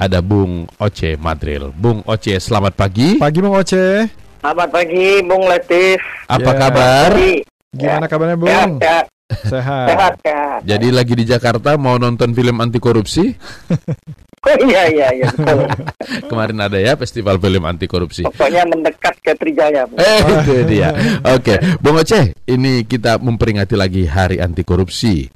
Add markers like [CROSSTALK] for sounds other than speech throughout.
ada Bung Oce Madril. Bung Oce, selamat pagi. Pagi Bung Oce. Selamat pagi, Bung Latif. Apa Ya. kabar? Pagi. Gimana kabarnya Sehat, Bung? sehat, Sehat. sehat, sehat. Jadi lagi di Jakarta mau nonton film anti korupsi? [LAUGHS] Oh iya, iya, iya. [LAUGHS] Kemarin ada ya festival film anti korupsi. Pokoknya mendekat ke Trijaya. Eh, itu dia. [LAUGHS] Oke, Bung Oce, ini kita memperingati lagi Hari Anti Korupsi.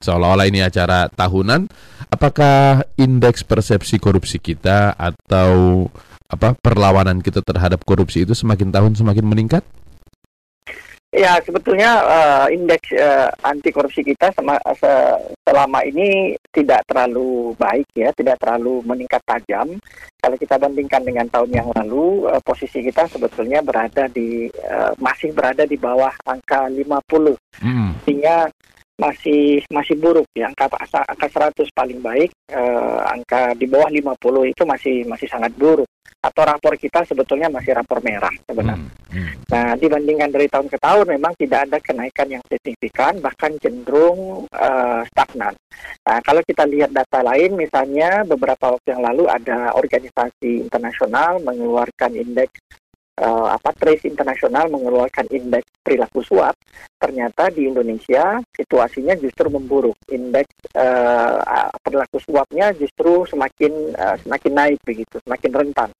Seolah-olah ini acara tahunan. Apakah indeks persepsi korupsi kita atau apa perlawanan kita terhadap korupsi itu semakin tahun semakin meningkat? Ya, sebetulnya eh, indeks eh, anti korupsi kita sama, se- selama ini tidak terlalu baik ya, tidak terlalu meningkat tajam. Kalau kita bandingkan dengan tahun yang lalu, eh, posisi kita sebetulnya berada di eh, masih berada di bawah angka 50. Hmm. artinya masih masih buruk ya angka angka 100 paling baik eh, angka di bawah 50 itu masih masih sangat buruk atau rapor kita sebetulnya masih rapor merah sebenarnya. Hmm. Hmm. Nah dibandingkan dari tahun ke tahun memang tidak ada kenaikan yang signifikan bahkan cenderung eh, stagnan. Nah kalau kita lihat data lain misalnya beberapa waktu yang lalu ada organisasi internasional mengeluarkan indeks eh, apa Trace Internasional mengeluarkan indeks perilaku suap ternyata di Indonesia situasinya justru memburuk. Indeks eh, perilaku suapnya justru semakin eh, semakin naik begitu, semakin rentan.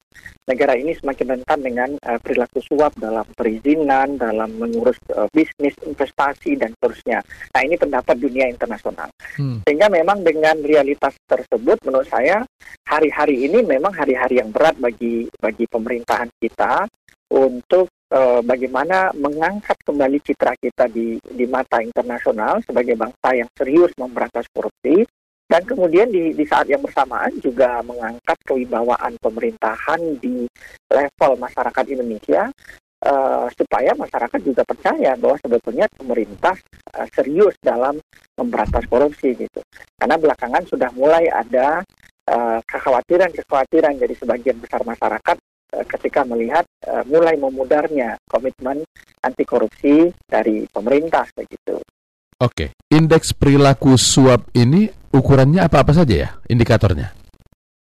Negara ini semakin rentan dengan eh, perilaku suap dalam perizinan, dalam mengurus eh, bisnis, investasi dan seterusnya. Nah, ini pendapat dunia internasional. Hmm. Sehingga memang dengan realitas tersebut menurut saya hari-hari ini memang hari-hari yang berat bagi bagi pemerintahan kita untuk eh, bagaimana mengangkat kembali citra kita di di mata internasional sebagai bangsa yang serius memberantas korupsi dan kemudian di, di saat yang bersamaan juga mengangkat kewibawaan pemerintahan di level masyarakat Indonesia eh, supaya masyarakat juga percaya bahwa sebetulnya pemerintah eh, serius dalam memberantas korupsi gitu. Karena belakangan sudah mulai ada kekhawatiran-kekhawatiran dari sebagian besar masyarakat eh, ketika melihat eh, mulai memudarnya komitmen anti korupsi dari pemerintah begitu. Oke, indeks perilaku suap ini ukurannya apa-apa saja ya indikatornya?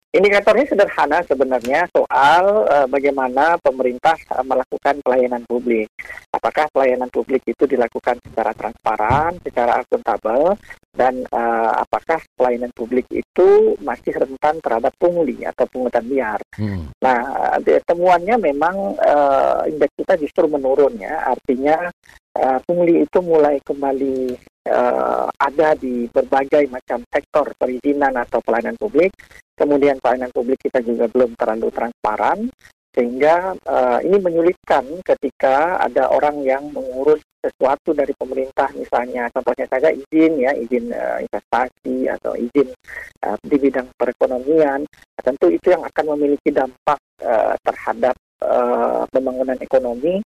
Indikatornya sederhana sebenarnya soal eh, bagaimana pemerintah eh, melakukan pelayanan publik. Apakah pelayanan publik itu dilakukan secara transparan, secara akuntabel, dan eh, apakah pelayanan publik itu masih rentan terhadap pungli atau pungutan liar. Hmm. Nah, temuannya memang eh, indeks kita justru menurun ya. Artinya eh, pungli itu mulai kembali eh, ada di berbagai macam sektor perizinan atau pelayanan publik. Kemudian pelayanan publik kita juga belum terlalu transparan sehingga eh, ini menyulitkan ketika ada orang yang mengurus sesuatu dari pemerintah misalnya contohnya saja izin ya izin eh, investasi atau izin eh, di bidang perekonomian tentu itu yang akan memiliki dampak eh, terhadap eh, pembangunan ekonomi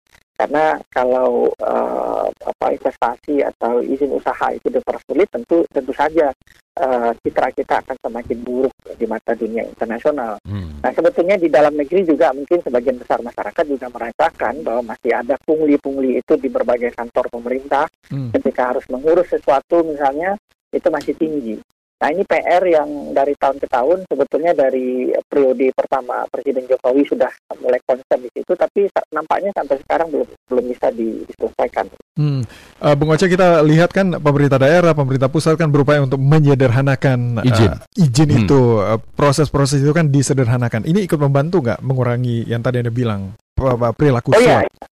karena kalau eh, apa investasi atau izin usaha itu dipersulit tentu tentu saja eh, citra kita akan semakin buruk di mata dunia internasional. Hmm. Nah sebetulnya di dalam negeri juga mungkin sebagian besar masyarakat juga merasakan bahwa masih ada pungli-pungli itu di berbagai kantor pemerintah Hmm. ketika harus mengurus sesuatu misalnya itu masih tinggi. Nah ini PR yang dari tahun ke tahun sebetulnya dari periode pertama Presiden Jokowi sudah mulai concern di situ, tapi nampaknya sampai sekarang belum belum bisa di- diselesaikan. Hmm. Eh, Bung Oce kita lihat kan pemerintah daerah, pemerintah pusat kan berupaya untuk menyederhanakan eh, Izin. izin Hmm. itu eh, proses-proses itu kan disederhanakan. Ini ikut membantu nggak mengurangi yang tadi anda bilang pe- pe- perilaku Oh iya, suap?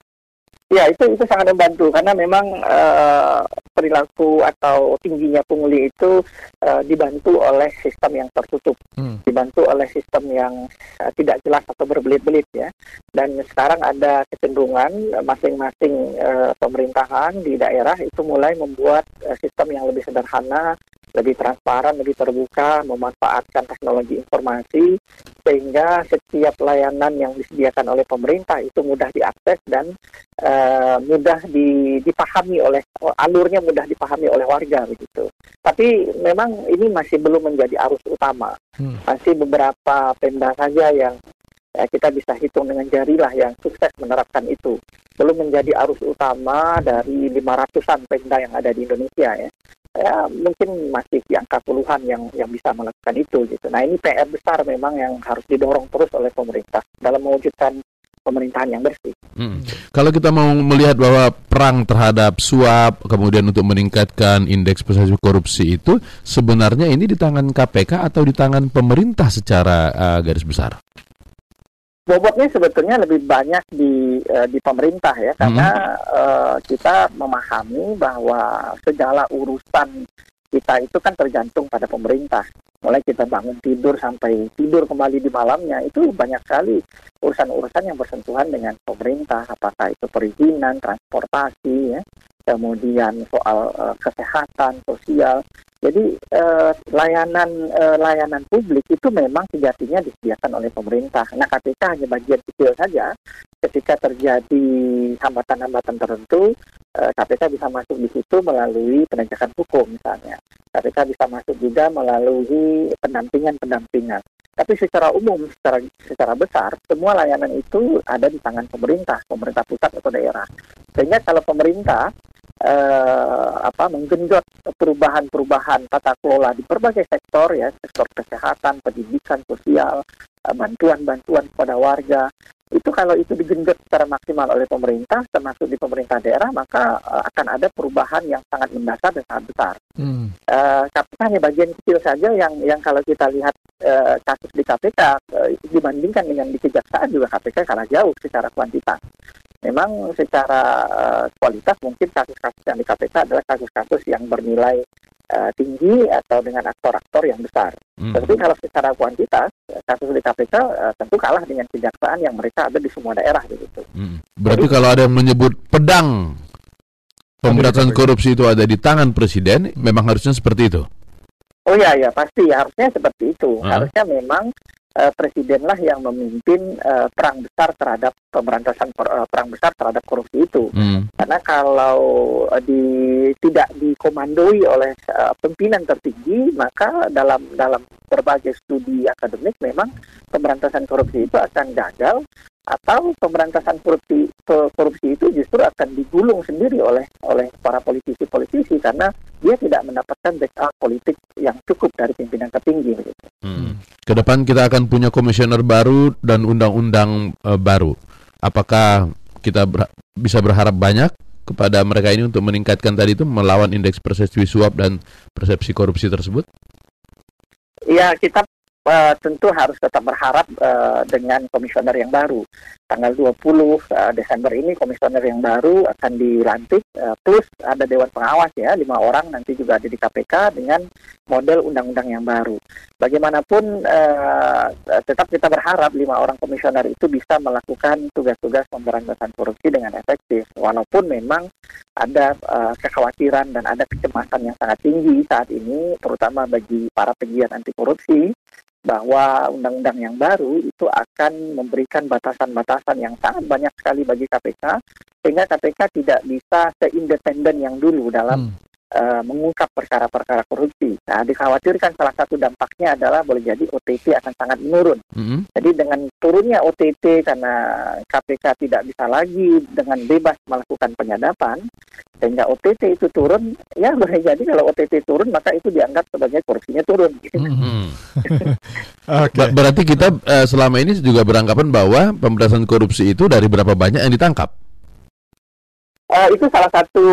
Ya itu itu sangat membantu karena memang eh, perilaku atau tingginya pungli itu eh, dibantu oleh sistem yang tertutup. Hmm. dibantu oleh sistem yang eh, tidak jelas atau berbelit-belit ya. Dan sekarang ada kecenderungan masing-masing eh, pemerintahan di daerah itu mulai membuat eh, sistem yang lebih sederhana, lebih transparan, lebih terbuka, memanfaatkan teknologi informasi sehingga setiap layanan yang disediakan oleh pemerintah itu mudah diakses dan eh, mudah di- dipahami oleh alurnya mudah dipahami oleh warga begitu. Tapi memang ini masih belum menjadi arus utama Hmm. masih beberapa pemda saja yang eh, kita bisa hitung dengan jari lah yang sukses menerapkan itu. Belum menjadi arus utama dari 500-an pemda yang ada di Indonesia ya. Ya mungkin masih di angka puluhan yang yang bisa melakukan itu gitu. Nah ini PR besar memang yang harus didorong terus oleh pemerintah dalam mewujudkan pemerintahan yang bersih. Hmm. Kalau kita mau melihat bahwa perang terhadap suap, kemudian untuk meningkatkan indeks persepsi korupsi itu sebenarnya ini di tangan KPK atau di tangan pemerintah secara uh, garis besar? Bobotnya sebetulnya lebih banyak di uh, di pemerintah ya karena hmm. uh, kita memahami bahwa segala urusan kita itu kan tergantung pada pemerintah. Mulai kita bangun tidur sampai tidur kembali di malamnya itu banyak sekali urusan-urusan yang bersentuhan dengan pemerintah. Apakah itu perizinan transportasi ya. Kemudian soal uh, kesehatan sosial jadi eh, layanan eh, layanan publik itu memang sejatinya disediakan oleh pemerintah. Nah KPK hanya bagian kecil saja. Ketika terjadi hambatan-hambatan tertentu, eh, KPK bisa masuk di situ melalui penegakan hukum misalnya. KPK bisa masuk juga melalui pendampingan-pendampingan. Tapi secara umum, secara secara besar, semua layanan itu ada di tangan pemerintah, pemerintah pusat atau daerah. Sehingga kalau pemerintah eh, apa menggenjot perubahan-perubahan tata kelola di berbagai sektor ya sektor kesehatan pendidikan sosial eh, bantuan-bantuan kepada warga itu kalau itu digenjot secara maksimal oleh pemerintah termasuk di pemerintah daerah maka uh, akan ada perubahan yang sangat mendasar dan sangat besar. Hmm. Uh, KPK hanya bagian kecil saja yang yang kalau kita lihat uh, kasus di KPK uh, dibandingkan dengan di kejaksaan juga KPK kalah jauh secara kuantitas memang secara uh, kualitas mungkin kasus-kasus yang di KPK adalah kasus-kasus yang bernilai uh, tinggi atau dengan aktor-aktor yang besar. Hmm. Tapi kalau secara kuantitas kasus di KPK uh, tentu kalah dengan kejaksaan yang mereka ada di semua daerah begitu. Hmm. Berarti Jadi, kalau ada yang menyebut pedang pemberantasan korupsi itu ada di tangan presiden, memang harusnya seperti itu. Oh ya ya pasti harusnya seperti itu. Uh Harusnya memang uh, presidenlah yang memimpin uh, perang besar terhadap pemberantasan per, uh, perang besar terhadap korupsi itu. Hmm. Karena kalau uh, di tidak dikomandoi oleh uh, pimpinan tertinggi, maka dalam dalam berbagai studi akademik memang pemberantasan korupsi itu akan gagal atau pemberantasan korupsi korupsi itu justru akan digulung sendiri oleh oleh para politisi-politisi karena dia tidak mendapatkan backup politik yang cukup dari pimpinan tertinggi. Hmm. Ke depan kita akan punya komisioner baru dan undang-undang uh, baru. Apakah kita ber bisa berharap banyak kepada mereka ini untuk meningkatkan tadi itu melawan indeks persepsi suap dan persepsi korupsi tersebut? Ya, kita uh, tentu harus tetap berharap uh, dengan komisioner yang baru. Tanggal 20 uh, eh, Desember ini komisioner yang baru akan dilantik, uh, plus ada Dewan Pengawas ya, lima orang nanti juga ada di KPK dengan model undang-undang yang baru. Bagaimanapun uh, tetap kita berharap lima orang komisioner itu bisa melakukan tugas-tugas pemberantasan korupsi dengan efektif, walaupun memang ada uh, kekhawatiran dan ada kecemasan yang sangat tinggi saat ini, terutama bagi para pegiat anti korupsi bahwa undang-undang yang baru itu akan memberikan batasan-batasan yang sangat banyak sekali bagi KPK sehingga KPK tidak bisa seindependen yang dulu dalam hmm. Uh, mengungkap perkara-perkara korupsi. Nah, dikhawatirkan salah satu dampaknya adalah boleh jadi OTT akan sangat menurun. Hmm. Jadi dengan turunnya OTT karena KPK tidak bisa lagi dengan bebas melakukan penyadapan, sehingga OTT itu turun, ya boleh jadi kalau OTT turun maka itu dianggap sebagai korupsinya turun. [LAUGHS] [LAUGHS] Hmm. okay. Berarti kita uh, selama ini juga beranggapan bahwa pemberantasan korupsi itu dari berapa banyak yang ditangkap? Uh, itu salah satu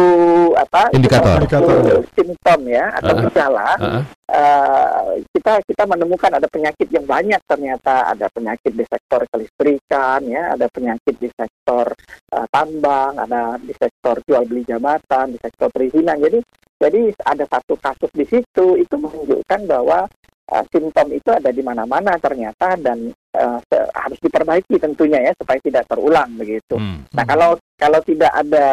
apa indikator, indikator. Simptom ya atau uh, gejala. Uh, uh. Uh, kita kita menemukan ada penyakit yang banyak ternyata. Ada penyakit di sektor kelistrikan ya, ada penyakit di sektor uh, tambang, ada di sektor jual beli jabatan, di sektor perizinan. Jadi jadi ada satu kasus di situ. Itu menunjukkan bahwa uh, simptom itu ada di mana-mana ternyata. Dan uh, harus diperbaiki tentunya ya supaya tidak terulang begitu. Hmm. Nah kalau kalau tidak ada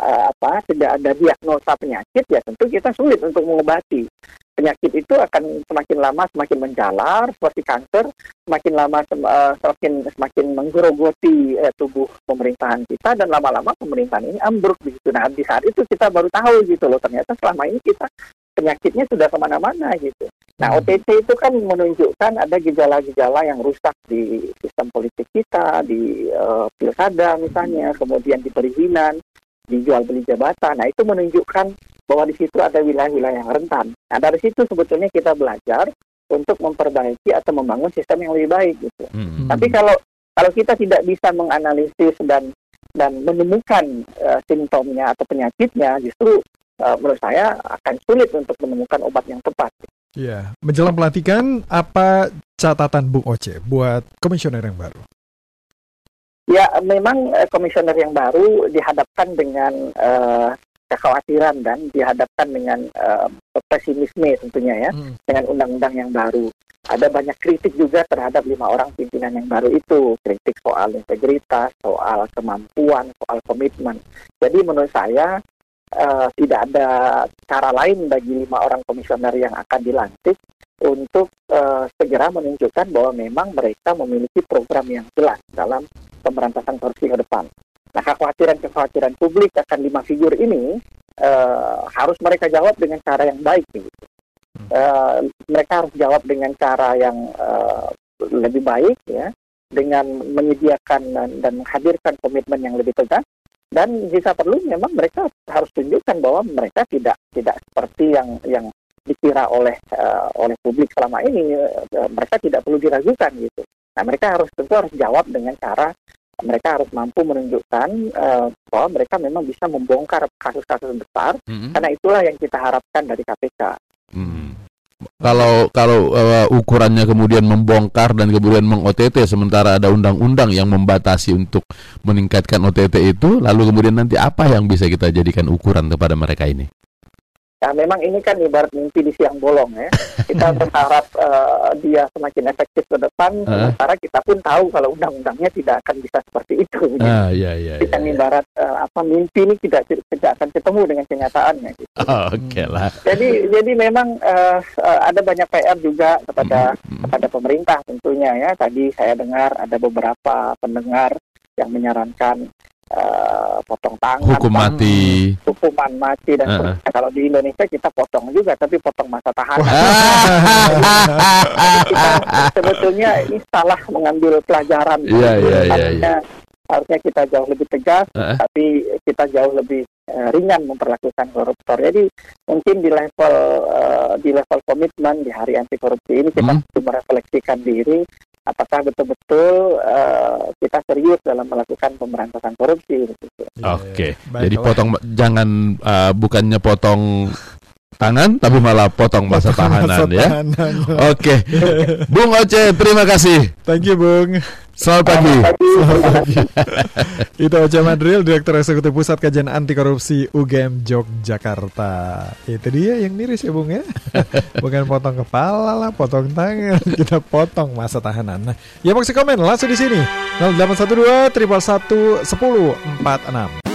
uh, apa tidak ada diagnosa penyakit ya tentu kita sulit untuk mengobati penyakit itu akan semakin lama semakin menjalar seperti kanker semakin lama sem uh, semakin semakin menggerogoti uh, tubuh pemerintahan kita dan lama-lama pemerintahan ini ambruk begitu nah di saat itu kita baru tahu gitu loh ternyata selama ini kita penyakitnya sudah ke mana-mana gitu. Nah hmm. OTT itu kan menunjukkan ada gejala-gejala yang rusak di sistem politik kita, di uh, pilkada misalnya, kemudian di perizinan, di jual beli jabatan. Nah itu menunjukkan bahwa di situ ada wilayah-wilayah yang rentan. Nah, dari situ sebetulnya kita belajar untuk memperbaiki atau membangun sistem yang lebih baik gitu. Hmm. Tapi kalau kalau kita tidak bisa menganalisis dan dan menemukan uh, simptomnya atau penyakitnya, justru uh, menurut saya akan sulit untuk menemukan obat yang tepat. Iya, menjelang pelantikan apa catatan Bung Oce buat komisioner yang baru? Ya, memang uh, komisioner yang baru dihadapkan dengan uh, kekhawatiran dan dihadapkan dengan uh, pesimisme tentunya ya hmm. dengan undang-undang yang baru. Ada banyak kritik juga terhadap lima orang pimpinan yang baru itu, kritik soal integritas, soal kemampuan, soal komitmen. Jadi menurut saya uh, tidak ada cara lain bagi lima orang komisioner yang akan dilantik untuk uh, segera menunjukkan bahwa memang mereka memiliki program yang jelas dalam pemberantasan korupsi ke depan. Nah, kekhawatiran-kekhawatiran publik akan lima figur ini uh, harus mereka jawab dengan cara yang baik. Gitu. Uh, mereka harus jawab dengan cara yang uh, lebih baik, ya, dengan menyediakan dan, menghadirkan komitmen yang lebih tegas. Dan jika perlu, memang mereka harus tunjukkan bahwa mereka tidak tidak seperti yang yang dikira oleh uh, oleh publik selama ini. Uh, mereka tidak perlu diragukan gitu. Nah, mereka harus tentu harus jawab dengan cara mereka harus mampu menunjukkan uh, bahwa mereka memang bisa membongkar kasus-kasus besar mm-hmm. karena itulah yang kita harapkan dari KPK. Mm. Kalau kalau uh, ukurannya kemudian membongkar dan kemudian meng-OTT sementara ada undang-undang yang membatasi untuk meningkatkan OTT itu, lalu kemudian nanti apa yang bisa kita jadikan ukuran kepada mereka ini? Ya memang ini kan ibarat mimpi di siang bolong ya. [LAUGHS] Kita berharap uh, dia semakin efektif ke depan, uh. sementara kita pun tahu kalau undang-undangnya tidak akan bisa seperti itu. Ah, iya, iya, kita iya, iya. ibarat uh, apa mimpi ini tidak tidak akan ketemu dengan kenyataannya. Gitu. Oh, [LAUGHS] Oke okay lah. Jadi jadi memang uh, uh, ada banyak PR juga kepada mm-hmm. kepada pemerintah tentunya ya. Tadi saya dengar ada beberapa pendengar yang menyarankan uh, potong tangan, hukum mati, hukuman mati dan uh -uh. kalau di Indonesia kita potong juga tapi potong masa tahanan. kita sebetulnya ini salah mengambil pelajaran. Iya iya iya. Harusnya kita jauh lebih tegas, uh -uh. tapi kita jauh lebih uh, ringan memperlakukan koruptor. Jadi mungkin di level uh, di level komitmen di Hari Anti Korupsi ini kita hmm. merefleksikan diri apakah betul-betul uh, kita serius dalam melakukan pemberantasan korupsi. Gitu. Oke, okay. jadi potong jangan uh, bukannya potong tangan tapi malah potong masa tahanan masa ya. Oke. Okay. Bung Oce, terima kasih. Thank you, Bung. Selamat pagi. Selamat pagi. Itu Oce Madril, Direktur Eksekutif Pusat Kajian Anti Korupsi UGM Yogyakarta. Itu dia yang miris ya Bung ya. [LAUGHS] Bukan potong kepala lah, potong tangan. Kita potong masa tahanan. Nah, ya mau komen langsung di sini. 0812 triple 10 46.